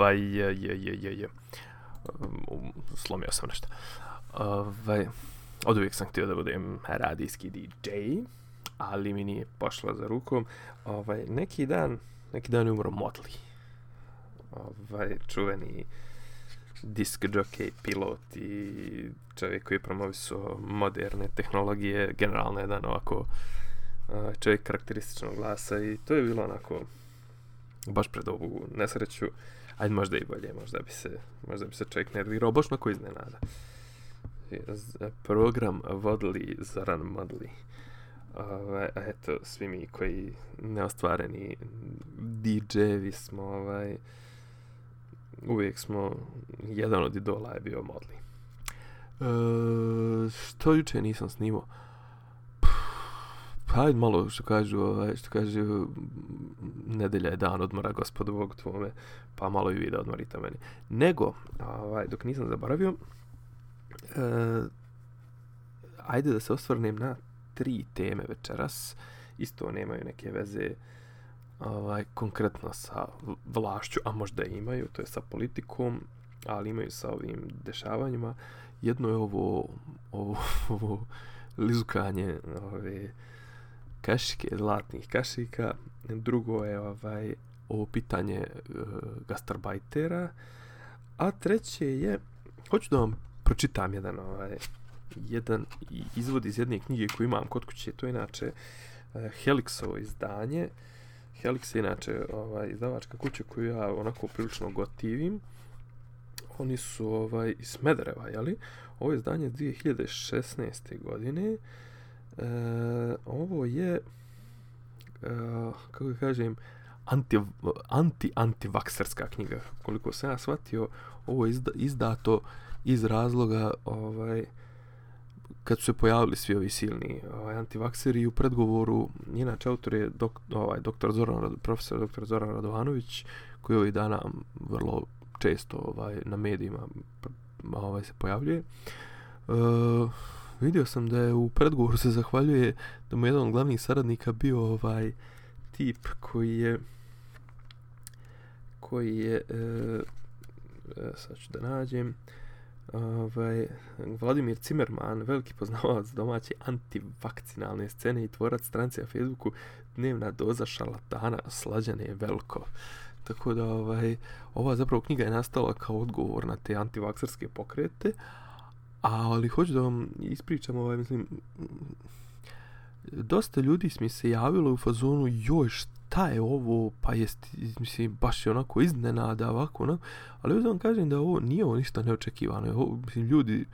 Ovaj, je, je, je, je, je. Um, slomio sam nešto. Ovaj, od uvijek sam htio da budem radijski DJ, ali mi nije pošla za rukom. Ovaj, neki dan, neki dan je umro Motley. Ovaj, čuveni disk jockey, pilot i čovjek koji je moderne tehnologije, generalno jedan ovako eh, čovjek karakterističnog glasa i to je bilo onako baš pred ovu nesreću, ajde možda i bolje, možda bi se, možda bi se čovjek nervirao, boš mako iznenada. Program vodili Zoran Modli. Ovaj, a eto, svi mi koji neostvareni DJ-vi smo, ovaj, uvijek smo, jedan od idola je bio Modli. E, što juče nisam snimao? Pa malo što kažu, ovaj, što kažu, nedelja je dan odmora gospodu Bog tvome, pa malo i vi da odmorite meni. Nego, ovaj, dok nisam zaboravio, eh, ajde da se osvrnem na tri teme večeras. Isto nemaju neke veze ovaj, konkretno sa vlašću, a možda imaju, to je sa politikom, ali imaju sa ovim dešavanjima. Jedno je ovo, ovo, ovo lizukanje ove, kašike, zlatnih kašika. Drugo je ovaj ovo pitanje e, gastarbajtera. A treće je, hoću da vam pročitam jedan ovaj, jedan izvod iz jedne knjige koju imam kod kuće, to je inače uh, Helixovo izdanje. Helix je inače ovaj, izdavačka kuća koju ja onako prilično gotivim. Oni su ovaj, iz Smedereva, jeli? Ovo je izdanje 2016. godine. E, ovo je, e, kako ga kažem, anti, anti, antivakserska knjiga. Koliko sam ja shvatio, ovo je izda, izdato iz razloga ovaj, kad su se pojavili svi ovi silni ovaj, antivakseri u predgovoru, inače autor je dok, ovaj, doktor Zoran, profesor doktor Zoran Radovanović, koji ovih dana vrlo često ovaj, na medijima ovaj, se pojavljuje. Uh, vidio sam da je u predgovoru se zahvaljuje da mu jedan od glavnih saradnika bio ovaj tip koji je koji je e, e, sad ću da nađem ovaj, Vladimir Cimerman, veliki poznavalac domaće antivakcinalne scene i tvorac stranice na Facebooku, dnevna doza šalatana, slađane je veliko. Tako da ovaj, ova zapravo knjiga je nastala kao odgovor na te antivakserske pokrete, A, ali hoću da vam ispričam, ovaj, mislim, dosta ljudi mi se javilo u fazonu, joj, šta je ovo, pa jest, mislim, baš je onako iznenada, ovako, onako, ali ja vam kažem da ovo nije ovo ništa neočekivano, ovo, mislim, ljudi,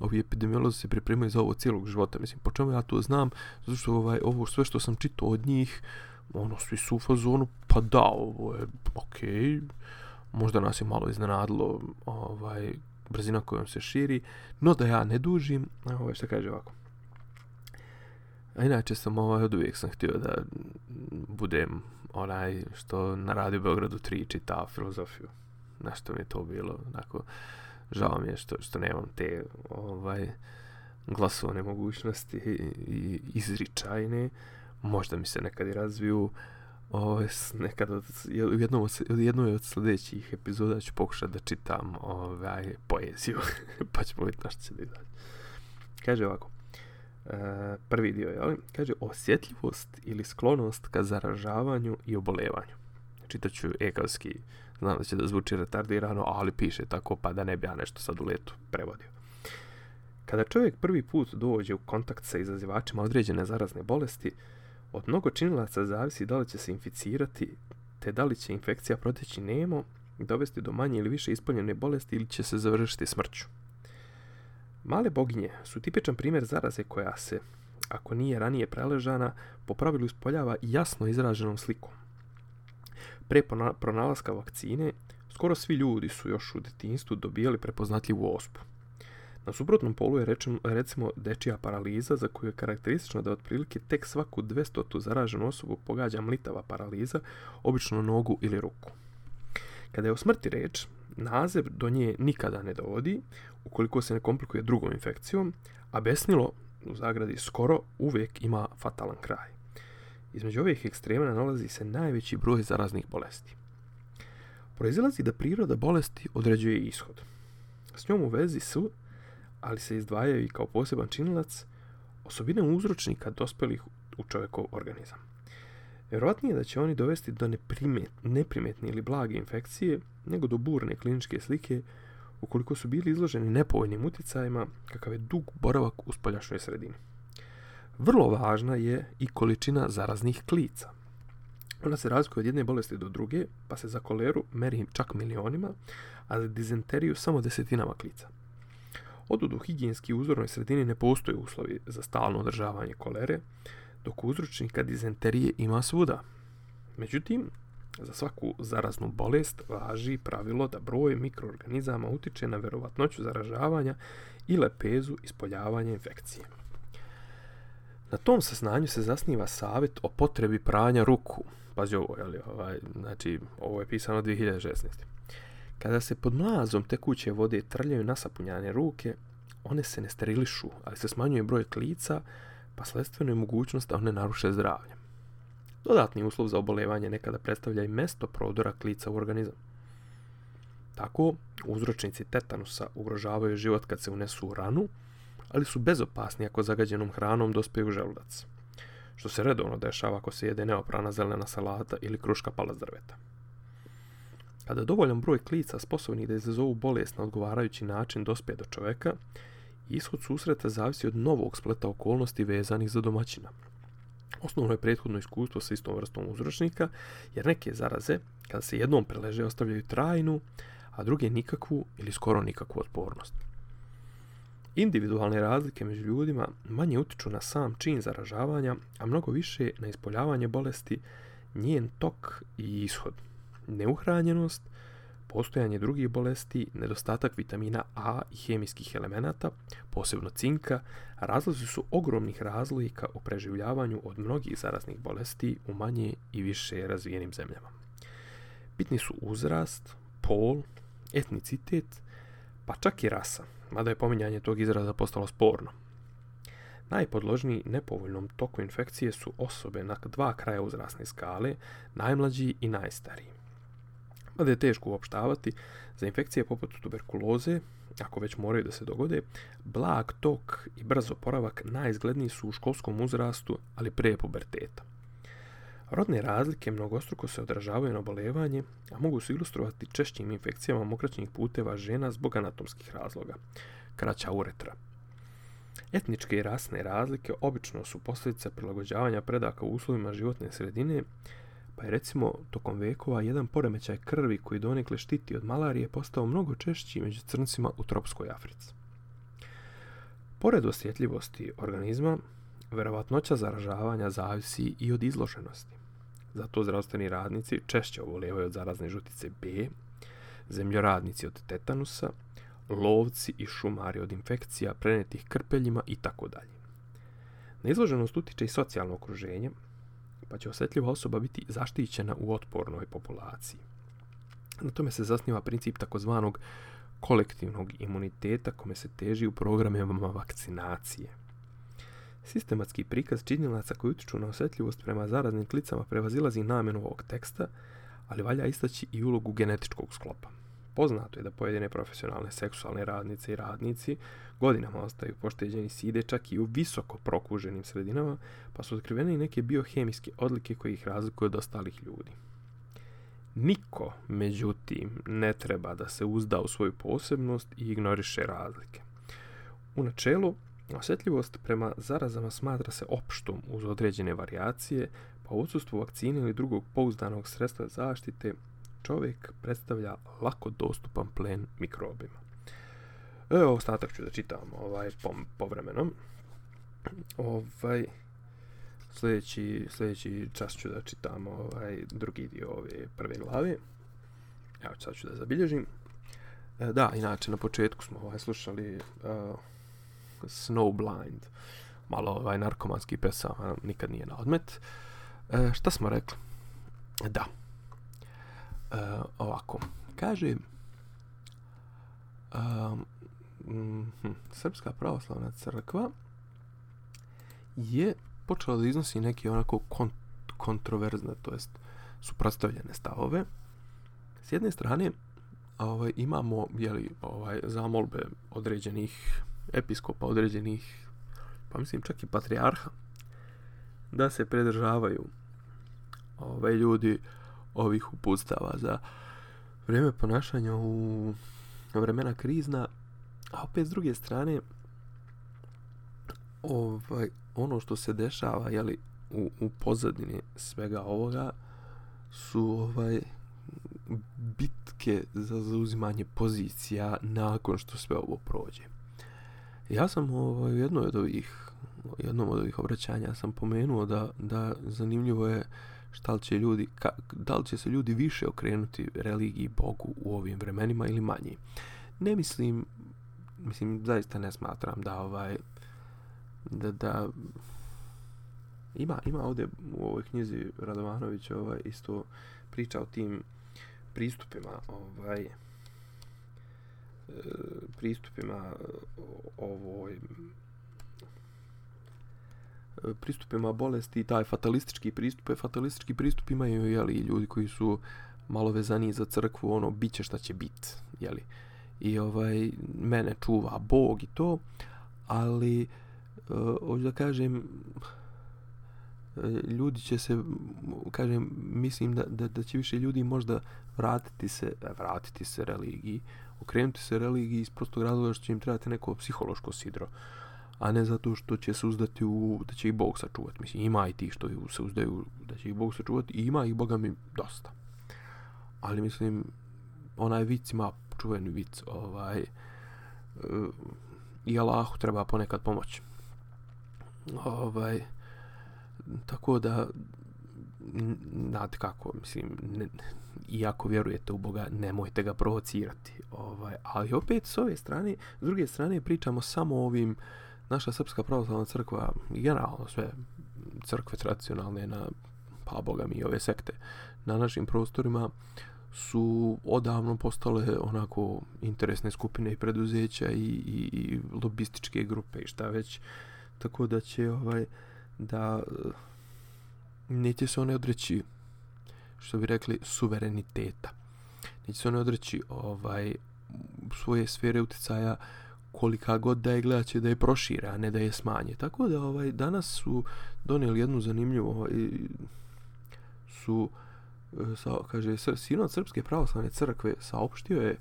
ovi epidemiolozi se pripremaju za ovo cijelog života, mislim, po čemu ja to znam, zato što ovaj, ovo sve što sam čitao od njih, ono, svi su u fazonu, pa da, ovo je, okej, okay, možda nas je malo iznenadilo, ovaj, brzina kojom se širi, no da ja ne dužim, ovaj što kaže ovako. A inače sam ovaj od uvijek sam htio da budem onaj što na Radio Beogradu 3 čita filozofiju. Na što mi je to bilo, onako, žao mi je što, što nemam te ovaj glasovne mogućnosti i izričajne. Možda mi se nekad i razviju ovaj, nekad od, u jednom od, jednoj od sljedećih epizoda ću pokušati da čitam ovaj, poeziju, pa ćemo vidjeti na što će da. Kaže ovako, e, prvi dio, jel? kaže osjetljivost ili sklonost ka zaražavanju i obolevanju. Čitaću ekavski, znam da će da zvuči retardirano, ali piše tako pa da ne bi ja nešto sad u letu prevodio. Kada čovjek prvi put dođe u kontakt sa izazivačima određene zarazne bolesti, Od mnogo činilaca zavisi da li će se inficirati, te da li će infekcija proteći nemo, dovesti do manje ili više ispoljene bolesti ili će se završiti smrću. Male boginje su tipičan primjer zaraze koja se, ako nije ranije preležana, po pravilu ispoljava jasno izraženom slikom. Pre pronalaska vakcine, skoro svi ljudi su još u detinstvu dobijali prepoznatljivu ospu. Na suprotnom polu je rečem, recimo dečija paraliza za koju je karakteristično da otprilike tek svaku 200 zaraženu osobu pogađa mlitava paraliza, obično nogu ili ruku. Kada je o smrti reč, nazev do nje nikada ne dovodi, ukoliko se ne komplikuje drugom infekcijom, a besnilo, u zagradi skoro, uvijek ima fatalan kraj. Između ovih ekstrema nalazi se najveći broj zaraznih bolesti. proizilazi da priroda bolesti određuje ishod. S njom u vezi su, ali se izdvajaju i kao poseban činilac, osobine uzročnika dospelih u čovjekov organizam. Vjerovatnije da će oni dovesti do neprimetne ili blage infekcije, nego do burne kliničke slike, ukoliko su bili izloženi nepovoljnim utjecajima, kakav je dug boravak u spoljašnjoj sredini. Vrlo važna je i količina zaraznih klica. Ona se razlikuje od jedne bolesti do druge, pa se za koleru meri čak milionima, a za dizenteriju samo desetinama klica. Odud u higijenski uzornoj sredini ne postoje uslovi za stalno održavanje kolere, dok uzročnika dizenterije ima svuda. Međutim, za svaku zaraznu bolest važi pravilo da broj mikroorganizama utiče na verovatnoću zaražavanja i lepezu ispoljavanja infekcije. Na tom saznanju se zasniva savjet o potrebi pranja ruku. Pazi ovo, jel, ovaj, znači, ovo je pisano 2016. Kada se pod mlazom tekuće vode trljaju nasapunjane ruke, one se ne sterilišu, ali se smanjuje broj klica, pa sledstveno je mogućnost da one naruše zdravlje. Dodatni uslov za obolevanje nekada predstavlja i mesto prodora klica u organizam. Tako, uzročnici tetanusa ugrožavaju život kad se unesu u ranu, ali su bezopasni ako zagađenom hranom dospeju želudac, što se redovno dešava ako se jede neoprana zelena salata ili kruška pala drveta. Pa kada dovoljan broj klica sposobnih da izazovu bolest na odgovarajući način dospe do čoveka, ishod susreta zavisi od novog spleta okolnosti vezanih za domaćina. Osnovno je prethodno iskustvo sa istom vrstom uzročnika, jer neke zaraze, kada se jednom preleže, ostavljaju trajnu, a druge nikakvu ili skoro nikakvu otpornost. Individualne razlike među ljudima manje utiču na sam čin zaražavanja, a mnogo više na ispoljavanje bolesti, njen tok i ishod. Neuhranjenost, postojanje drugih bolesti, nedostatak vitamina A i hemijskih elemenata, posebno cinka, razlozi su ogromnih razlika u preživljavanju od mnogih zaraznih bolesti u manje i više razvijenim zemljama. Bitni su uzrast, pol, etnicitet, pa čak i rasa, mada je pominjanje tog izraza postalo sporno. Najpodložniji nepovoljnom toku infekcije su osobe na dva kraja uzrasne skale, najmlađi i najstariji mada je teško uopštavati, za infekcije poput tuberkuloze, ako već moraju da se dogode, blag tok i brzo poravak najizgledniji su u školskom uzrastu, ali pre puberteta. Rodne razlike mnogostruko se odražavaju na obolevanje, a mogu se ilustrovati češćim infekcijama mokraćnih puteva žena zbog anatomskih razloga, kraća uretra. Etničke i rasne razlike obično su posljedica prilagođavanja predaka u uslovima životne sredine, pa je recimo tokom vekova jedan poremećaj krvi koji donekle štiti od malarije postao mnogo češći među crncima u tropskoj Africi. Pored osjetljivosti organizma, verovatnoća zaražavanja zavisi i od izloženosti. Zato zdravstveni radnici češće obolevaju od zarazne žutice B, zemljoradnici od tetanusa, lovci i šumari od infekcija prenetih krpeljima i tako dalje. Na izloženost utiče i socijalno okruženje, pa će osjetljiva osoba biti zaštićena u otpornoj populaciji. Na tome se zasniva princip takozvanog kolektivnog imuniteta kome se teži u programima vakcinacije. Sistematski prikaz činjelaca koji utiču na osjetljivost prema zaraznim klicama prevazilazi namjenu ovog teksta, ali valja istaći i ulogu genetičkog sklopa. Poznato je da pojedine profesionalne seksualne radnice i radnici godinama ostaju pošteđeni side čak i u visoko prokuženim sredinama, pa su otkrivene i neke biohemijske odlike koje ih razlikuju od ostalih ljudi. Niko, međutim, ne treba da se uzda u svoju posebnost i ignoriše razlike. U načelu, osjetljivost prema zarazama smatra se opštom uz određene variacije, pa u odsustvu vakcine ili drugog pouzdanog sredstva zaštite čovjek predstavlja lako dostupan plen mikrobima. Evo, ostatak ću da čitam ovaj, pom, povremeno. Ovaj, sljedeći, sljedeći čas ću da čitam ovaj, drugi dio ove prve glave. Evo, sad ću da zabilježim. E, da, inače, na početku smo ovaj, slušali uh, Snowblind. Malo ovaj, narkomanski pesama, nikad nije na odmet. E, šta smo rekli? Da. E, ovako. Kaže... Um, mm, Srpska pravoslavna crkva je počela da iznosi neke onako kont kontroverzne, to jest suprotstavljene stavove, s jedne strane ovaj, imamo jeli, ovaj, zamolbe određenih episkopa, određenih, pa mislim čak i patrijarha, da se predržavaju ovaj, ljudi ovih uputstava za vrijeme ponašanja u vremena krizna, a opet s druge strane ovaj, ono što se dešava jeli, u, u pozadini svega ovoga su ovaj bitke za zauzimanje pozicija nakon što sve ovo prođe. Ja sam ovaj, u jednoj od ovih jednom od ovih obraćanja sam pomenuo da, da zanimljivo je šta li će ljudi, ka, da li će se ljudi više okrenuti religiji Bogu u ovim vremenima ili manji. Ne mislim, mislim, zaista ne smatram da ovaj, da, da, ima, ima ovdje u ovoj knjizi Radovanović ovaj, isto priča o tim pristupima, ovaj, e, pristupima ovoj pristupima bolesti, taj fatalistički pristup, e, fatalistički pristup imaju jeli, ljudi koji su malo vezani za crkvu, ono, bit će šta će bit, jeli. I ovaj, mene čuva Bog i to, ali, uh, hoću da kažem, e, ljudi će se, kažem, mislim da, da, da će više ljudi možda vratiti se, vratiti se religiji, okrenuti se religiji iz prostog razloga što će im trebati neko psihološko sidro. Uh, a ne zato što će se uzdati u, da će ih Bog sačuvati. Mislim, ima i ti što se uzdaju da će ih Bog sačuvati i ima ih Boga mi dosta. Ali mislim, onaj vic ima čuveni vic, ovaj, eh, i Allahu treba ponekad pomoć. Ovaj, tako da, znate kako, mislim, ne, iako vjerujete u Boga, nemojte ga provocirati. Ovaj, ali opet, s ove strane, s druge strane, pričamo samo o ovim, uh, naša srpska pravoslavna crkva i generalno sve crkve tradicionalne na pa boga mi ove sekte na našim prostorima su odavno postale onako interesne skupine i preduzeća i, i, i lobističke grupe i šta već. Tako da će ovaj da neće se one odreći što bi rekli suvereniteta. Neće se one odreći ovaj svoje sfere uticaja kolika god da je gledat će da je prošira, a ne da je smanje. Tako da ovaj danas su donijeli jednu zanimljivu ovaj, su e, sa, kaže, Sinod Srpske pravoslavne crkve saopštio je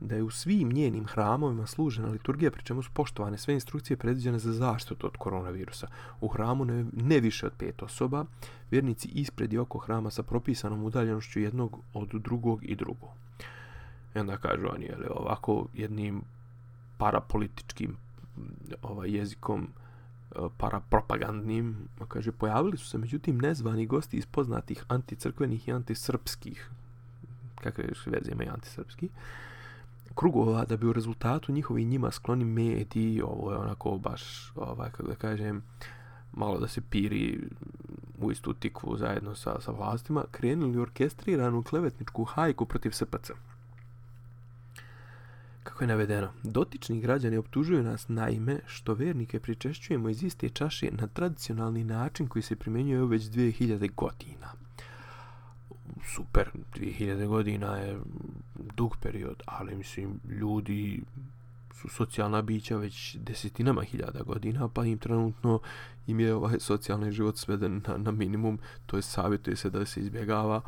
da je u svim njenim hramovima služena liturgija, pri čemu su poštovane sve instrukcije predviđene za zaštitu od koronavirusa. U hramu ne, ne više od pet osoba, vjernici ispred i oko hrama sa propisanom udaljenošću jednog od drugog i drugog. I onda kažu oni, ali ovako jednim parapolitičkim mm, ovaj jezikom eh, parapropagandnim, kaže, pojavili su se međutim nezvani gosti iz poznatih anticrkvenih i antisrpskih, kakve veze imaju antisrpski, krugova da bi u rezultatu njihovi njima skloni mediji, ovo je onako baš, ovaj, kako da kažem, malo da se piri u istu tikvu zajedno sa, sa vlastima, krenuli orkestriranu klevetničku hajku protiv SPC. Kako je navedeno, dotični građani optužuju nas naime što vernike pričešćujemo iz iste čaše na tradicionalni način koji se primjenjuje već 2000 godina. Super, 2000 godina je dug period, ali mislim, ljudi su socijalna bića već desetinama hiljada godina, pa im trenutno im je ovaj socijalni život sveden na, na minimum, to je savjetuje se da se izbjegava,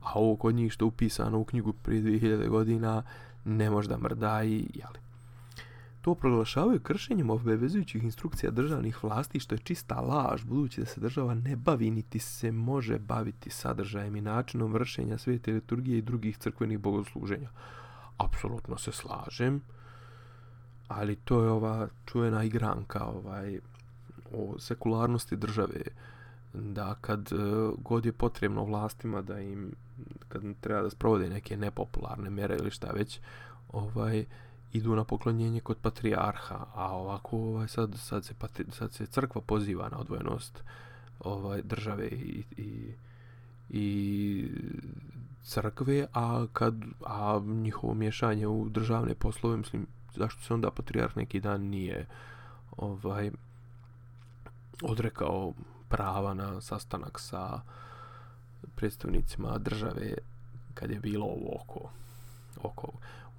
a ovo kod njih što upisano u knjigu prije 2000 godina, ne može da mrda i jeli. To proglašavaju kršenjem obvezujućih instrukcija državnih vlasti što je čista laž budući da se država ne bavi niti se može baviti sadržajem i načinom vršenja svete liturgije i drugih crkvenih bogosluženja. Apsolutno se slažem, ali to je ova čuvena igranka ovaj, o sekularnosti države da kad e, god je potrebno vlastima da im kad treba da sprovode neke nepopularne mere ili šta već ovaj idu na poklonjenje kod patrijarha a ovako ovaj sad sad se patri, sad se crkva poziva na odvojenost ovaj države i i i crkve a kad a njihovo miješanje u državne poslove mislim zašto se onda patrijarh neki dan nije ovaj odrekao prava na sastanak sa predstavnicima države kad je bilo ovo oko, oko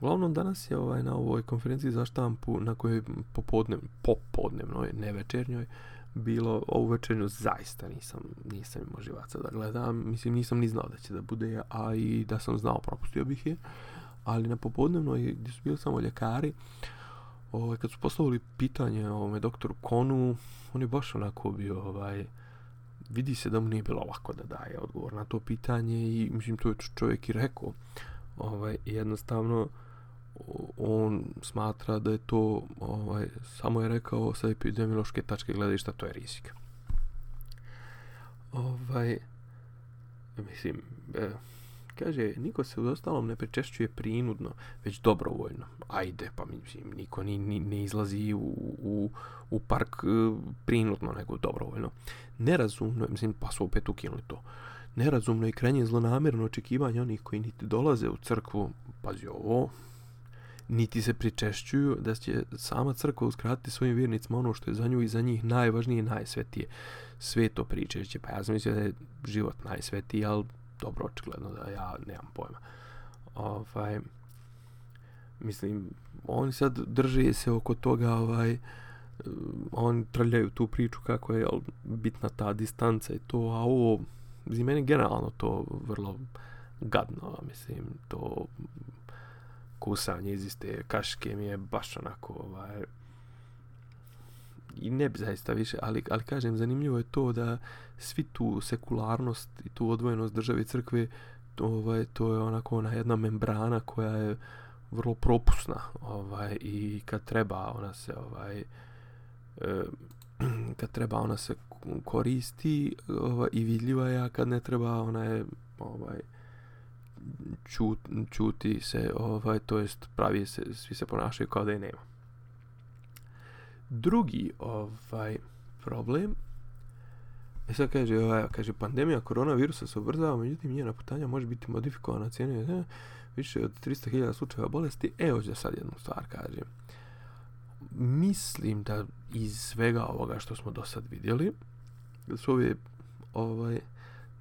Uglavnom danas je ovaj na ovoj konferenciji za štampu na kojoj popodnev, popodnevnoj, ne večernjoj, bilo ovu večernju zaista nisam, nisam imao živaca da gledam. Mislim, nisam ni znao da će da bude, a i da sam znao, propustio bih je. Ali na popodnevnoj, gdje su bili samo ljekari, ovaj, kad su postavili pitanje ovome doktoru Konu, on je baš onako bio, ovaj, vidi se da mu nije bilo lako da daje odgovor na to pitanje i mislim to je čovjek i rekao. Ovaj, jednostavno on smatra da je to ovaj, samo je rekao sa epidemiološke tačke gledišta to je rizik. Ovaj mislim eh, kaže niko se u ostalom ne prečešćuje prinudno već dobrovoljno ajde pa mislim niko ni, ni ne izlazi u, u, u park e, prinudno nego dobrovoljno nerazumno mislim pa su opet ukinuli to nerazumno i krajnje zlonamjerno očekivanje onih koji niti dolaze u crkvu pazi ovo niti se pričešćuju da će sama crkva uskratiti svojim vjernicima ono što je za nju i za njih najvažnije i najsvetije. Sve to pričešće. Pa ja sam mislio da je život najsvetiji, ali dobro, očigledno da ja nemam pojma. Ovaj, mislim, oni sad drže se oko toga, ovaj, oni trljaju tu priču kako je jel, bitna ta distanca i to, a ovo, mislim, meni generalno to vrlo gadno, mislim, to kusanje iz iste kaške mi je baš onako ovaj i ne bi zaista više, ali, ali kažem, zanimljivo je to da svi tu sekularnost i tu odvojenost države i crkve, to, ovaj, to je onako ona jedna membrana koja je vrlo propusna ovaj, i kad treba ona se ovaj, e, kad treba ona se koristi ovaj, i vidljiva je, a kad ne treba ona je ovaj, čut, čuti se, ovaj, to jest pravi se, svi se ponašaju kao da je nema. Drugi ovaj problem E sad kaže, ovaj, kaže, pandemija koronavirusa se ubrzava, međutim njena putanja može biti modifikovana cijena ne, e, više od 300.000 slučajeva bolesti. Evo da sad jednu stvar kažem. Mislim da iz svega ovoga što smo do sad vidjeli, da su ove, ovaj,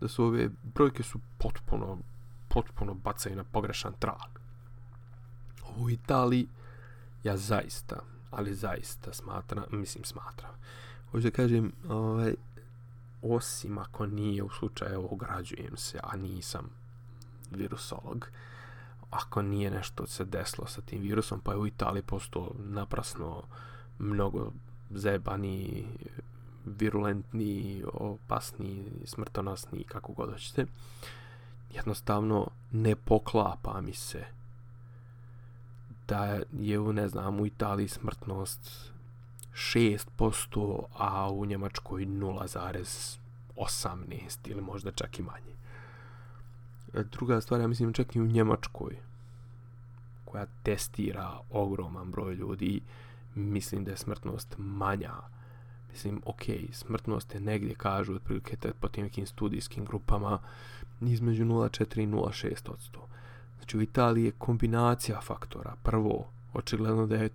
da su ove brojke su potpuno potpuno bacaju na pogrešan trag. U Italiji ja zaista, ali zaista smatram, mislim smatram, hoću da kažem, ovaj, osim ako nije u slučaju ograđujem se, a nisam virusolog, ako nije nešto se desilo sa tim virusom, pa je u Italiji posto naprasno mnogo zebani, virulentni, opasni, smrtonosni, kako god hoćete. Jednostavno ne poklapa mi se da je u, ne znam, u Italiji smrtnost 6%, a u Njemačkoj 0,18 ili možda čak i manje. E, druga stvar, ja mislim čak i u Njemačkoj, koja testira ogroman broj ljudi, mislim da je smrtnost manja. Mislim, ok, smrtnost je negdje, kažu, otprilike po tim nekim studijskim grupama, između 0,4 i 0,6 odsto. Znači u Italiji je kombinacija faktora. Prvo, očigledno da je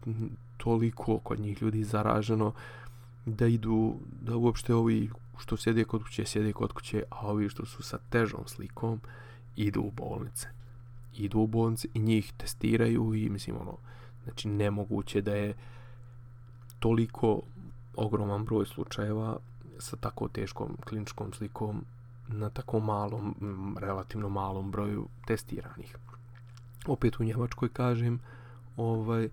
toliko kod njih ljudi zaraženo da idu, da uopšte ovi što sjede kod kuće, sjede kod kuće, a ovi što su sa težom slikom idu u bolnice. Idu u bolnice i njih testiraju i mislim ono, znači nemoguće da je toliko ogroman broj slučajeva sa tako teškom kliničkom slikom na tako malom, relativno malom broju testiranih. Opet u Njemačkoj kažem, ovaj, eh,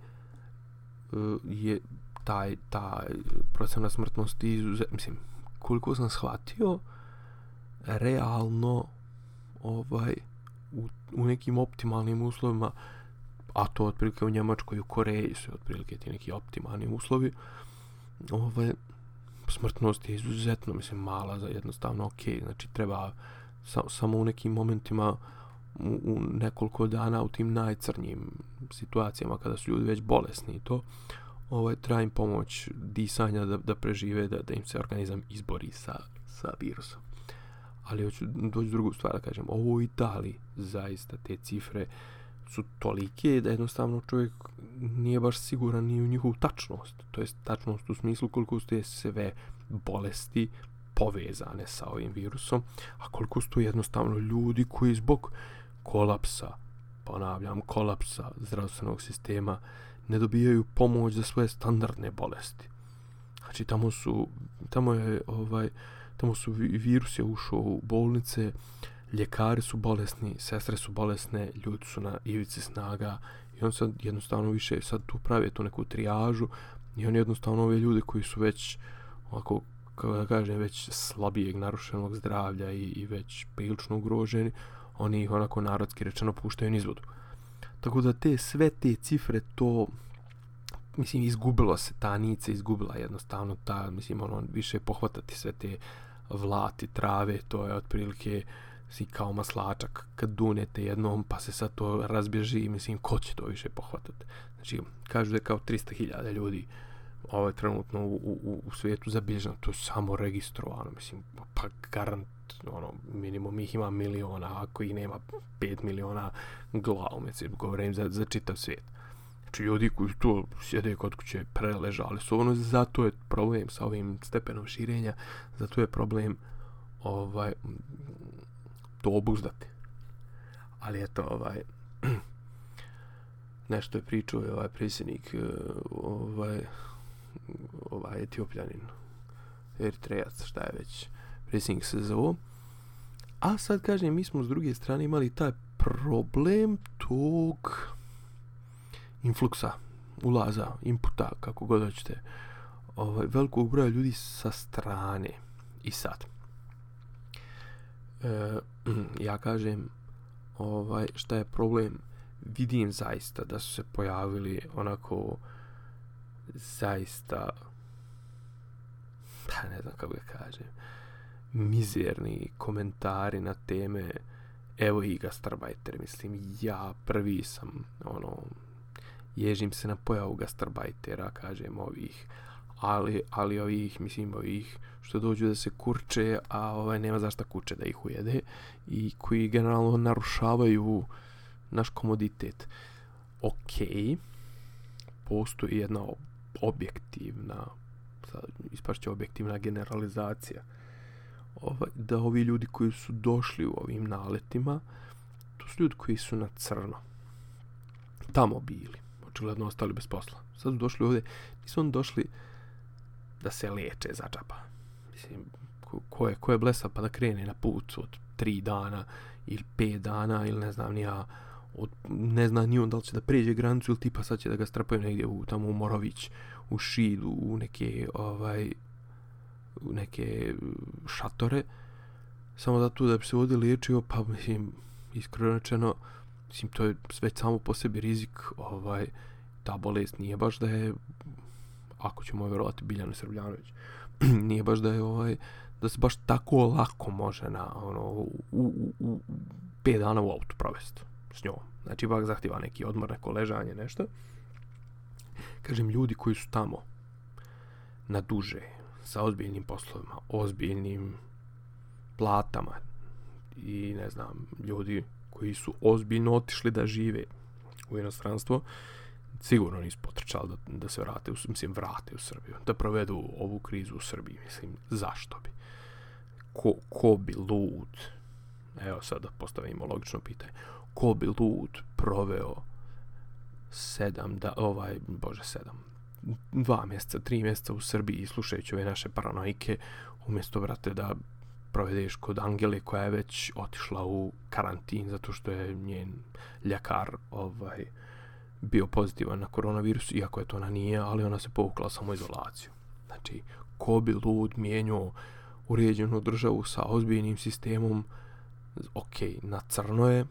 je taj, taj procena smrtnosti izuzet, mislim, koliko sam shvatio, realno ovaj, u, u nekim optimalnim uslovima, a to otprilike u Njemačkoj i u Koreji su otprilike ti neki optimalni uslovi, ovaj, smrtnost je izuzetno, mislim, mala za jednostavno ok, znači treba sa, samo u nekim momentima u, u nekoliko dana u tim najcrnjim situacijama kada su ljudi već bolesni i to ovaj, treba im pomoć disanja da, da prežive, da, da im se organizam izbori sa, sa virusom. Ali hoću doći drugu stvar da kažem, ovo u Italiji zaista te cifre su tolike da jednostavno čovjek nije baš siguran ni u njihovu tačnost. To je tačnost u smislu koliko su te sve bolesti povezane sa ovim virusom, a koliko su to jednostavno ljudi koji zbog kolapsa, pa ponavljam, kolapsa zdravstvenog sistema, ne dobijaju pomoć za svoje standardne bolesti. Znači, tamo su, tamo je, ovaj, tamo su virus je ušao u bolnice, ljekari su bolesni, sestre su bolesne, ljudi su na ivici snaga i on sad jednostavno više sad tu pravi tu neku trijažu i on jednostavno ove ljude koji su već ovako, kako da kažem, već slabijeg narušenog zdravlja i, i već prilično ugroženi, oni ih onako narodski rečeno puštaju niz vodu. Tako da te sve te cifre to mislim izgubilo se. Ta nica izgubila jednostavno ta mislim ono više pohvatati sve te vlati trave to je otprilike si kao maslačak. Kad dunete jednom pa se sad to razbježi mislim ko će to više pohvatati? Znači kažu da je kao 300.000 ljudi ovaj trenutno u, u, u svijetu zabilježeno to je samo registrovano mislim pa garant ono minimum ih ima miliona ako ih nema 5 miliona glavu mislim govorim za, za čitav svijet Znači ljudi koji tu sjede kod kuće preležali su ono, zato je problem sa ovim stepenom širenja, zato je problem ovaj to obuzdati. Ali eto, ovaj nešto je pričao ovaj predsjednik eh, ovaj ovaj etiopljanin eritrejac, šta je već predsjednik se zove. A sad kažem, mi smo s druge strane imali taj problem tog influksa, ulaza, inputa, kako god hoćete, ovaj, velikog broja ljudi sa strane. I sad, e, ja kažem, ovaj, šta je problem, vidim zaista da su se pojavili onako zaista pa ne znam kako ga kažem mizerni komentari na teme evo i gastarbajter mislim ja prvi sam ono ježim se na pojavu gastarbajtera, kažem, ovih, ali, ali ovih, mislim, ovih, što dođu da se kurče, a ovaj nema zašta kuće da ih ujede, i koji generalno narušavaju naš komoditet. Ok, postoji jedna objektivna, sad ispašće objektivna generalizacija, ovaj, da ovi ljudi koji su došli u ovim naletima, to su ljudi koji su na crno, tamo bili očigledno ostali bez posla. Sad su došli ovdje, nisu oni došli da se liječe za džaba. Mislim, ko je, ko je blesa pa da krene na put od tri dana ili pet dana ili ne znam nija, od, ne zna ni on da li će da pređe granicu ili tipa sad će da ga strpaju negdje u, tamo u Morović, u Šidu, u neke, ovaj, u neke šatore, samo da tu da bi se ovdje liječio, pa mislim, iskreno rečeno, mislim, to je sve samo po sebi rizik, ovaj, ta bolest nije baš da je, ako ćemo vjerovati Biljana Srbljanović, nije baš da je, ovaj, da se baš tako lako može na, ono, u, u, u, 5 dana u autu provesti s njom. Znači, ipak zahtjeva neki odmor, neko ležanje, nešto. Kažem, ljudi koji su tamo na duže, sa ozbiljnim poslovima, ozbiljnim platama i, ne znam, ljudi koji su ozbiljno otišli da žive u inostranstvo, sigurno nisu potrčali da, da se vrate, u, mislim, vrate u Srbiju, da provedu ovu krizu u Srbiji, mislim, zašto bi? Ko, ko bi lud, evo sad da postavimo logično pitanje, ko bi lud proveo sedam, da, ovaj, bože, sedam, dva mjeseca, tri mjeseca u Srbiji slušajući ove naše paranoike, umjesto, brate, da provedeš kod Angele koja je već otišla u karantin zato što je njen ljekar ovaj bio pozitivan na koronavirus, iako je to ona nije, ali ona se povukla samo izolaciju. Znači, ko bi lud mijenio uređenu državu sa ozbiljnim sistemom, ok, na crno je,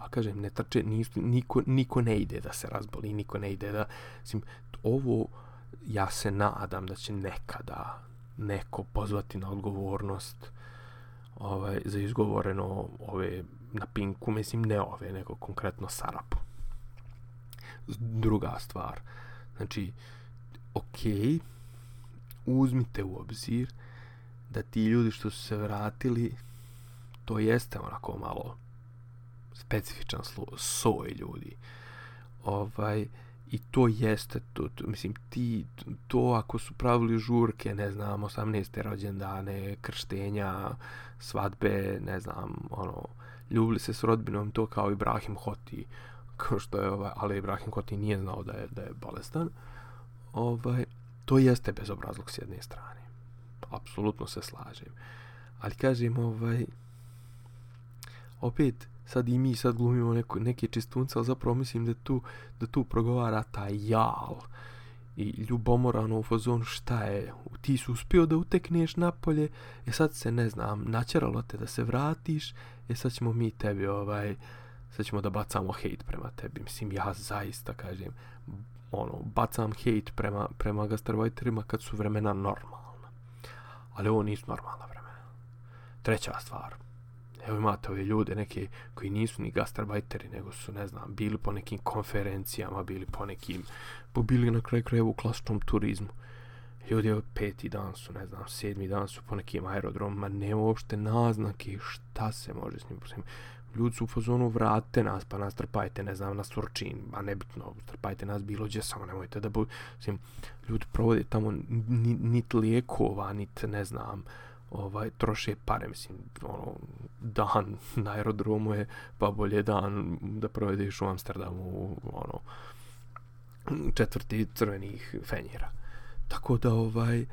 a kažem, ne trče, niko, niko ne ide da se razboli, niko ne ide da, mislim, ovo, ja se nadam da će nekada neko pozvati na odgovornost ovaj, za izgovoreno ove na pinku, mislim ne ove, nego konkretno Sarapu. Druga stvar, znači, ok, uzmite u obzir da ti ljudi što su se vratili, to jeste onako malo specifičan soj ljudi. Ovaj, I to jeste, to, to, mislim, ti, to ako su pravili žurke, ne znam, 18. rođendane, krštenja, svadbe, ne znam, ono, ljubili se s rodbinom, to kao Ibrahim Hoti, kao što je ovaj, ali Ibrahim Hoti nije znao da je, da je bolestan, ovaj, to jeste bezobrazlog s jedne strane. Apsolutno se slažem. Ali kažem, ovaj, opet, sad i mi sad glumimo neko, neke čistunce, ali zapravo mislim da tu, da tu progovara taj jal i ljubomorano u fazonu šta je, ti si uspio da utekneš napolje, e sad se ne znam, načeralo te da se vratiš, e sad ćemo mi tebi ovaj, sad ćemo da bacamo hejt prema tebi, mislim ja zaista kažem, ono, bacam hejt prema, prema gastarbajterima kad su vremena normalna, ali ovo nisu normalna vremena. Treća stvar, Evo imate ove ljude neke koji nisu ni gastarbajteri, nego su, ne znam, bili po nekim konferencijama, bili po nekim, po bili na kraju krajeva u klasičnom turizmu. Ljudi evo peti dan su, ne znam, sedmi dan su po nekim aerodromima, nema uopšte naznake šta se može s njim. Mislim, ljudi su u fazonu vrate nas, pa nas trpajte, ne znam, na Surčin, a nebitno, trpajte nas bilo gdje, samo nemojte da budu, Mislim, ljudi provode tamo nit lijekova, nit, ne znam, ovaj troše pare mislim ono dan na aerodromu je pa bolje dan da provedeš u Amsterdamu ono četvrti crvenih fenjera. Tako da ovaj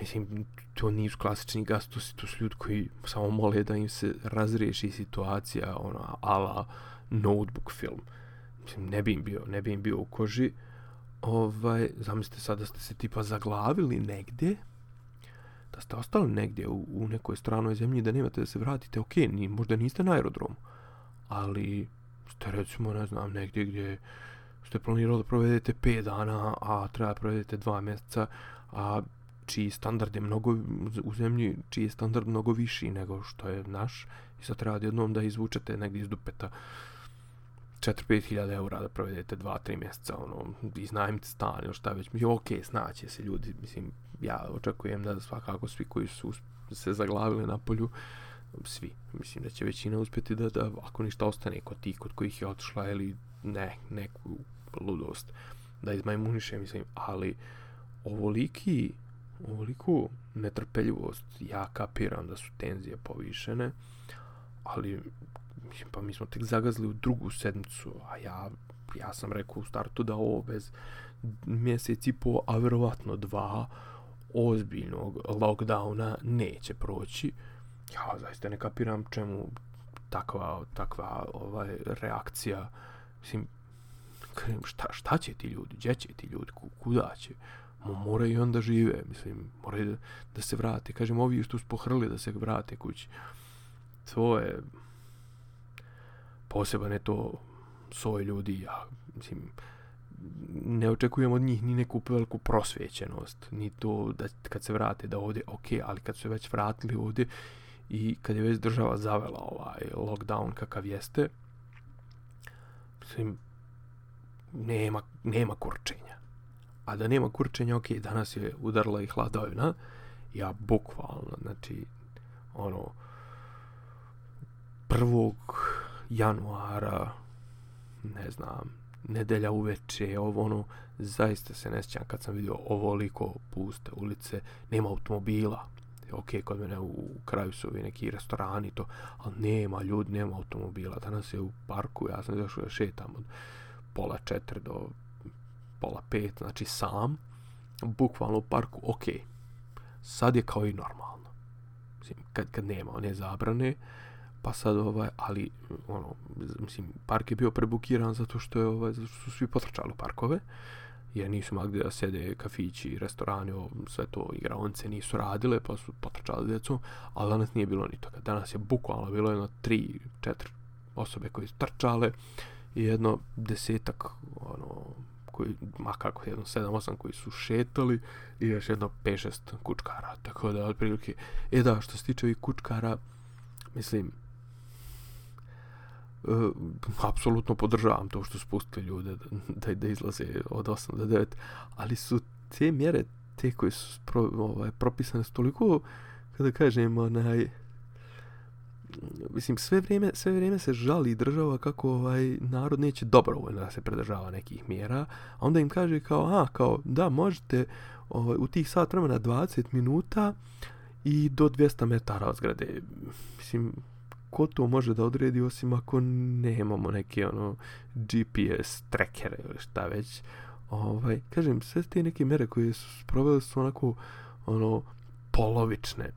mislim to nisu klasični gastosi to su ljudi koji samo mole da im se razriješi situacija ona ala notebook film. Mislim ne bi im bio ne bi im bio u koži. Ovaj zamislite sad da ste se tipa zaglavili negdje da ste ostali negdje u, u nekoj stranoj zemlji da nemate da se vratite, ok, ni, možda niste na aerodromu, ali ste recimo, ne znam, negdje gdje ste planirali da provedete 5 dana, a treba da provedete 2 mjeseca, a čiji standard je mnogo u zemlji, čiji je standard mnogo viši nego što je naš, i sad treba jednom da izvučete negdje iz dupeta. 4-5 hiljada eura da provedete 2-3 mjeseca, ono, iznajmite stan ili šta već, mislim, ok, snaće se ljudi, mislim, ja očekujem da svakako svi koji su se zaglavili na polju, svi, mislim da će većina uspjeti da, da ako ništa ostane kod tih kod kojih je otišla ili ne, neku ludost da izmajmuniše, mislim, ali ovoliki, ovoliku netrpeljivost, ja kapiram da su tenzije povišene, ali pa mi smo tek zagazili u drugu sedmicu, a ja, ja sam rekao u startu da ovo bez mjesec i po, a verovatno dva, ozbiljnog lockdowna neće proći. Ja zaista ne kapiram čemu takva, takva ovaj, reakcija. Mislim, šta, šta će ti ljudi, gdje će ti ljudi, kuda će? Mo, moraju onda žive, mislim, moraju da, da se vrate. Kažem, ovi što su pohrli da se vrate kući. To je poseban je to soj ljudi, ja, mislim, ne očekujem od njih ni neku veliku prosvjećenost, ni to da kad se vrate da ovdje, ok, ali kad su se već vratili ovdje i kad je već država zavela ovaj lockdown kakav jeste, mislim, nema, nema kurčenja. A da nema kurčenja, ok, danas je udarla i hladovina, ja bukvalno, znači, ono, prvog januara, ne znam, nedelja uveče, ovo ono, zaista se ne sjećam kad sam vidio ovoliko puste ulice, nema automobila, e, ok, kod mene u, u kraju su ovi neki restorani to, ali nema ljudi, nema automobila, danas je u parku, ja sam zašao da šetam od pola četiri do pola pet, znači sam, bukvalno u parku, ok, sad je kao i normalno, Mislim, kad, kad nema one zabrane, pa sad ovaj, ali ono, mislim, park je bio prebukiran zato što je ovaj, zato što su svi potrčali parkove, jer nisu magde da sede kafići, restorani, o, sve to igraonce nisu radile, pa su potrčali djecom, ali danas nije bilo ni toga. Danas je bukvalno bilo jedno tri, četiri osobe koje su trčale i jedno desetak, ono, koji, ma kako, jedno sedam, osam koji su šetali i još jedno pet, šest kučkara. Tako da, otprilike, e da, što se tiče ovih kučkara, mislim, uh, apsolutno podržavam to što su pustili ljude da, da, da izlaze od 8 do 9, ali su te mjere, te koje su pro, ovaj, propisane su toliko, kada kažem, onaj, mislim, sve vrijeme, sve vrijeme se žali država kako ovaj narod neće dobrovoljno da se predržava nekih mjera, a onda im kaže kao, a, kao, da, možete ovaj, u tih sat vremena 20 minuta i do 200 metara od zgrade. Mislim, ko to može da odredi osim ako nemamo neke ono GPS trackere ili šta već. Ovaj, kažem, sve te neke mere koje su sprovele su onako ono polovične.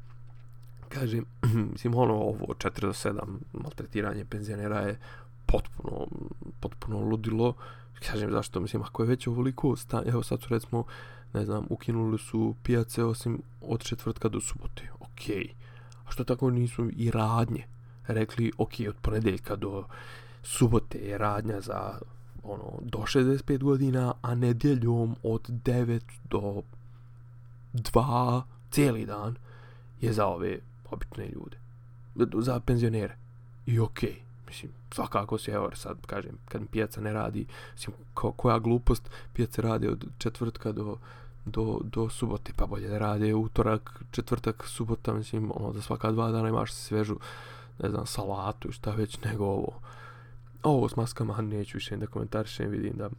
Kažem, mislim, ono, ovo 4 do 7 maltretiranje penzionera je potpuno, potpuno ludilo. Kažem, zašto? Mislim, ako je već ovoliko, stanje, evo sad su recimo, ne znam, ukinuli su pijace osim od četvrtka do subote. Okej. Okay. A što tako nisu i radnje? Rekli, ok, od ponedeljka do subote je radnja za ono, do 65 godina, a nedjeljom od 9 do 2 cijeli dan je za ove obične ljude. Za penzionere. I okej. Okay mislim, svakako se, evo, sad kažem, kad mi pijaca ne radi, mislim, ko, koja glupost, pijace rade od četvrtka do, do, do subote, pa bolje da rade utorak, četvrtak, subota, mislim, ono, za svaka dva dana imaš svežu, ne znam, salatu i šta već, nego ovo. Ovo s maskama, neću više da komentarišem, vidim da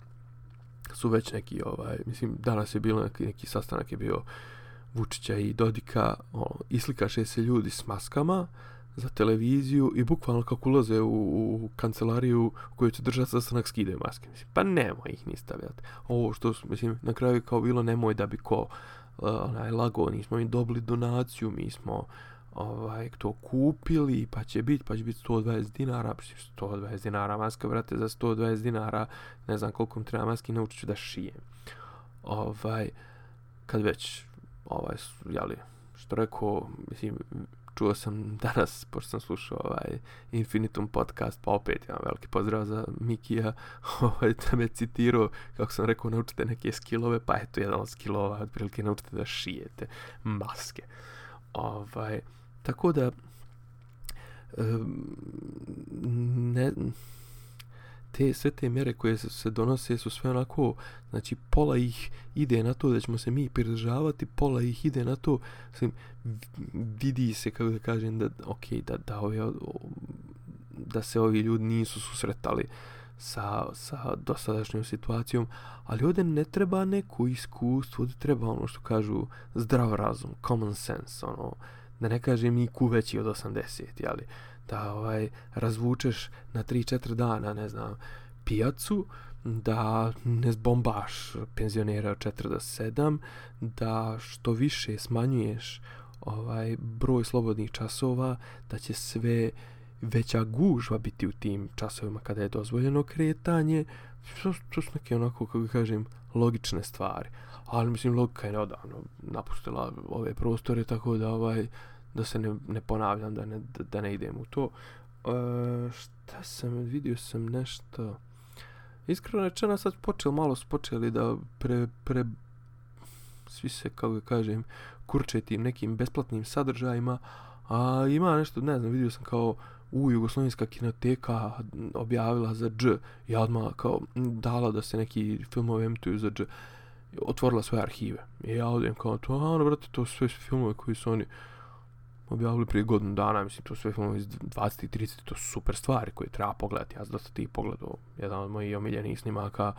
su već neki, ovaj, mislim, danas je bilo neki, neki sastanak je bio Vučića i Dodika, ono, islikaše se ljudi s maskama, za televiziju i bukvalno kako ulaze u, u kancelariju koju će držati sastanak skidaju maske. Mislim, pa nemoj ih ni stavljati. Ovo što mislim, na kraju kao bilo nemoj da bi ko uh, onaj lago, nismo im dobili donaciju, mi smo ovaj, to kupili, pa će biti, pa će biti 120 dinara, pa 120 dinara maska, brate, za 120 dinara, ne znam koliko mi treba maski, naučit ću da šijem. Ovaj, kad već, ovaj, jeli, što rekao, mislim, čuo sam danas, pošto sam slušao ovaj Infinitum podcast, pa opet jedan veliki pozdrav za Mikija, ovaj, da me citirao, kako sam rekao, naučite neke skillove, pa eto, jedan od skillova, otprilike naučite da šijete maske. Ovaj, tako da, ne, te sve te mjere koje se, se donose su sve onako, znači pola ih ide na to da ćemo se mi pridržavati, pola ih ide na to, znači, vidi se kako da kažem da, ok, da, da, ove, da se ovi ljudi nisu susretali sa, sa dosadašnjom situacijom, ali ovdje ne treba neko iskustvo, ovdje treba ono što kažu zdrav razum, common sense, ono, da ne kažem i ku veći od 80, jeli, da ovaj razvučeš na 3-4 dana, ne znam, pijacu, da ne zbombaš penzionera od 4 do 7, da što više smanjuješ ovaj broj slobodnih časova, da će sve veća gužva biti u tim časovima kada je dozvoljeno kretanje. To, to su neke onako, kako kažem, logične stvari. Ali mislim, logika je neodavno napustila ove prostore, tako da ovaj, da se ne, ne ponavljam, da ne, da, ne idem u to. E, šta sam, vidio sam nešto... Iskreno rečeno, sad počeli, malo su počeli da pre, pre, svi se, kako ga kažem, kurče tim nekim besplatnim sadržajima, a ima nešto, ne znam, vidio sam kao u Jugoslovenska kinoteka objavila za dž, ja odmah kao dala da se neki filmove emituju za dž, otvorila svoje arhive. I ja odem kao to, a ono, brate, to su sve filmove koji su oni, objavili prije godinu dana, mislim, to sve filmove iz 20. i 30. to su super stvari koje treba pogledati. Ja sam dosta ti pogledao. Jedan od mojih omiljenih snimaka,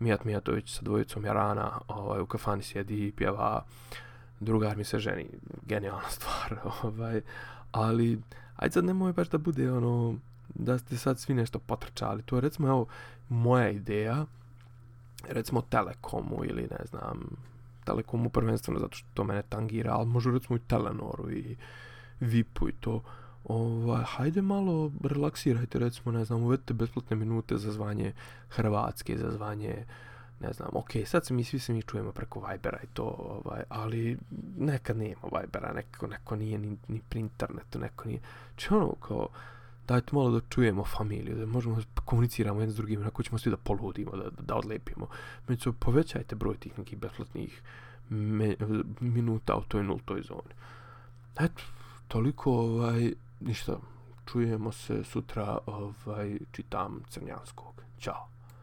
Mijat Mijatović sa dvojicom Jarana, ovaj, u kafani sjedi i pjeva drugar mi se ženi. Genijalna stvar. Ovaj. Ali, ajde sad nemoj baš da bude ono, da ste sad svi nešto potrčali. To je recimo, evo, moja ideja, recimo Telekomu ili ne znam, Telekomu prvenstveno zato što to mene tangira, ali možu recimo i Telenoru i Vipu i to. Ovaj, hajde malo relaksirajte, recimo, ne znam, uvedite besplatne minute za zvanje Hrvatske, za zvanje, ne znam, ok, sad se mi svi se mi čujemo preko Vibera i to, ovaj, ali nekad nema Vibera, neko, neko nije ni, ni pri internetu, neko nije, če ono, kao, dajte malo da čujemo familiju, da možemo da komuniciramo jedan s drugim, ako ćemo svi da poludimo, da, da, da odlepimo. Među, povećajte broj tih nekih besplatnih me, minuta u toj nultoj zoni. Eto, toliko, ovaj, ništa, čujemo se sutra, ovaj, čitam Crnjanskog. Ćao.